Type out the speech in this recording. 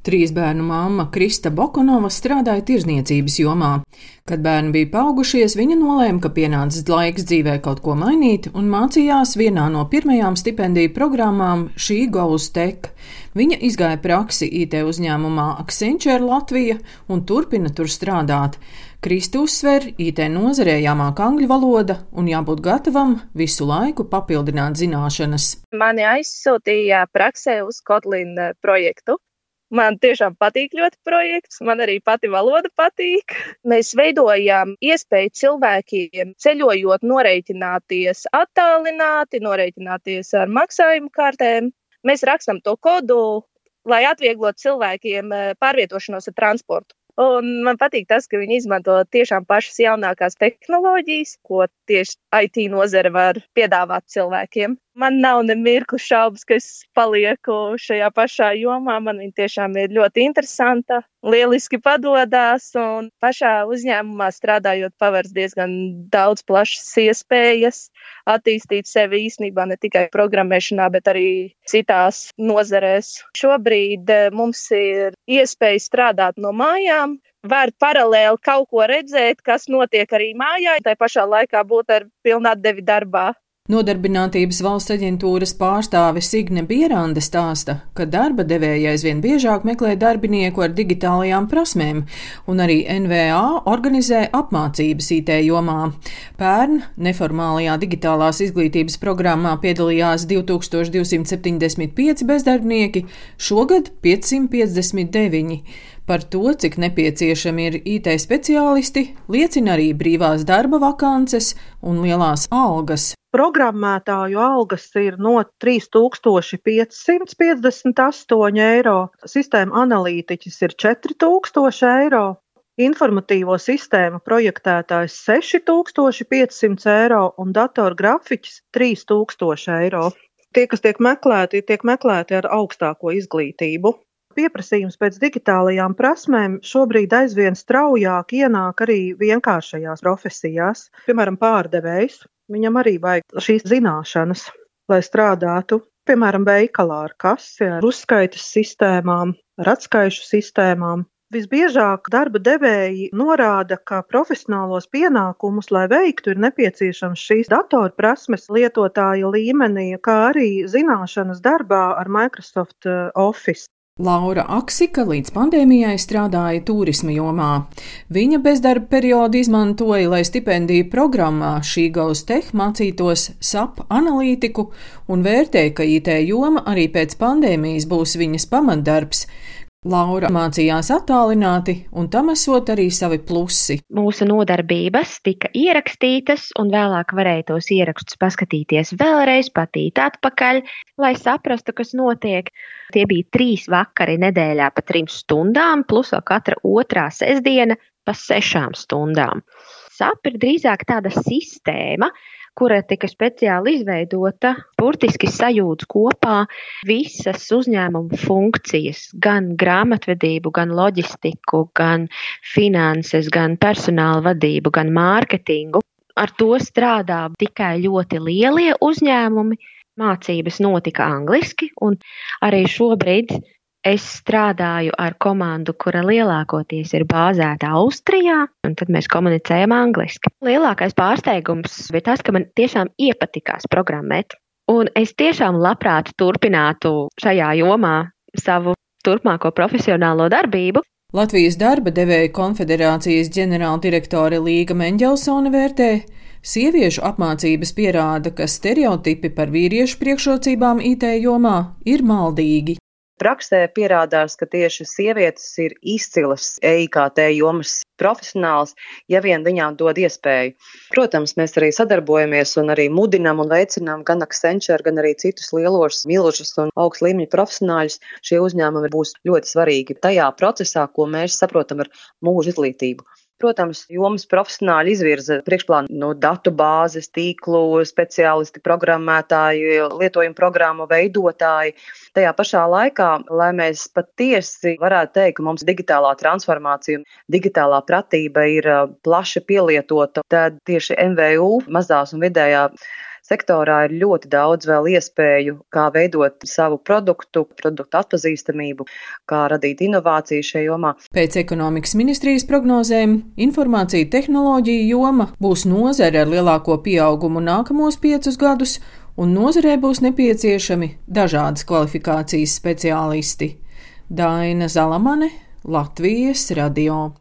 Trīs bērnu mamma Krista Bokonova strādāja tirzniecības jomā. Kad bērni bija paaugušies, viņa nolēma, ka pienācis laiks dzīvē kaut ko mainīt un mācījās vienā no pirmajām stipendiju programmām šī Goals Tech. Viņa izgāja praksi IT uzņēmumā Accenture Latvija un turpina tur strādāt. Krista uzsver, IT nozarē jāmāk angļu valoda un jābūt gatavam visu laiku papildināt zināšanas. Mani aizsūtīja praksē uz Kotlin projektu Man tiešām patīk ļoti projekts, man arī pati valoda patīk. Mēs veidojam iespēju cilvēkiem ceļojot, noreikināties attālināti, noreikināties ar maksājumu kartēm. Mēs rakstām to kodu, lai atvieglotu cilvēkiem eh, pārvietošanos ar transportu. Un man patīk tas, ka viņi izmanto tiešām pašas jaunākās tehnoloģijas, ko tieši IT nozare var piedāvāt cilvēkiem. Man nav ne mirkli šaubas, ka es palieku šajā pašā jomā. Man viņa tiešām ir ļoti interesanta, lieliski padodas un pašā uzņēmumā strādājot, pavērs diezgan daudz plašas iespējas attīstīt sevi īstenībā ne tikai programmēšanā, bet arī citās nozarēs. Šobrīd eh, mums ir iespēja strādāt no mājām, var paralēli kaut ko redzēt, kas notiek arī mājā, tai pašā laikā būt ar pilnatdevi darbā. Nodarbinātības valsts aģentūras pārstāve Signe Bierande stāsta, ka darba devēja aizvien biežāk meklē darbinieku ar digitālajām prasmēm, un arī NVA organizē apmācības IT jomā. Pērn neformālajā digitālās izglītības programmā piedalījās 2275 bezdarbnieki, šogad 559. Par to, cik nepieciešami ir IT speciālisti, liecina arī brīvās darba vakances un lielās algas. Programmētāju algas ir no 3558 eiro, sistēma analītiķis ir 4000 eiro, informatīvo sistēmu projektētājs 6500 eiro un datorgrafiķis 3000 eiro. Tie, kas tiek meklēti, tiek meklēti ar augstāko izglītību. Pieprasījums pēc digitālajām prasmēm šobrīd aizvien straujāk ienāk arī vienkāršajās profesijās, piemēram, pārdevējs. Viņam arī vajag šīs zināšanas, lai strādātu, piemēram, veikalā ar kasi, ar uzskaitas sistēmām, ar atskaišu sistēmām. Visbiežāk darba devēji norāda, ka profesionālos pienākumus, lai veiktu, ir nepieciešams šīs datorprasmes lietotāja līmenī, kā arī zināšanas darbā ar Microsoft eh, Office. Laura Aksika līdz pandēmijai strādāja turisma jomā. Viņa bezdarba periodu izmantoja, lai stipendiju programmā šī gaus teh mācītos SAP analītiku un vērtēja, ka IT joma arī pēc pandēmijas būs viņas pamatdarbs. Laura mācījās attālināti, un tam esot arī savi plusi. Mūsu nodarbības tika ierakstītas, un vēlāk varēja tos ierakstus paskatīties vēlreiz, patīt atpakaļ, lai saprastu, kas notiek. Tie bija trīs vakari nedēļā pa trim stundām, plus vēl katra otrā sestdiena pa sešām stundām. SAP ir drīzāk tāda sistēma, kura tika speciāli izveidota, burtiski sajūdz kopā visas uzņēmuma funkcijas, gan grāmatvedību, gan loģistiku, gan finanses, gan personāla vadību, gan mārketingu. Ar to strādā tikai ļoti lielie uzņēmumi. Mācības notika angliski, un arī šobrīd Es strādāju ar komandu, kura lielākoties ir bāzēta Austrijā, un tad mēs komunicējam angliski. Lielākais pārsteigums bija tas, ka man tiešām iepatikās programmēt, un es tiešām labprāt turpinātu šajā jomā savu turpmāko profesionālo darbību. Latvijas darba devēja konfederācijas ģenerāldirektore Līga Menģelsone vērtē, Sieviešu apmācības pierāda, ka stereotipi par vīriešu priekšrocībām IT jomā ir maldīgi praksē pierādās, ka tieši sievietes ir izcilas EIKT jomas profesionāls, ja vien viņām dod iespēju. Protams, mēs arī sadarbojamies un arī mudinam un veicinām gan Accenture, gan arī citus lielos milžus un augst līmeņa profesionāļus. Šie uzņēmumi būs ļoti svarīgi tajā procesā, ko mēs saprotam ar mūža izglītību. Protams, jomas profesionāļi izvirza priekšplānu no datu bāzes, tīklu speciālisti, programmētāji, lietojumu programmu veidotāji. Tajā pašā laikā, lai mēs patiesi varētu teikt, ka mums digitālā transformācija, digitālā pratība ir plaši pielietota, tad tieši MVU mazās un vidējā sektorā ir ļoti daudz vēl iespēju, kā veidot savu produktu, produktu atpazīstamību, kā radīt inovāciju šajā jomā. Pēc ekonomikas ministrijas prognozēm informācija tehnoloģija joma būs nozare ar lielāko pieaugumu nākamos piecus gadus, un nozarē būs nepieciešami dažādas kvalifikācijas speciālisti. Daina Zalamane, Latvijas radio.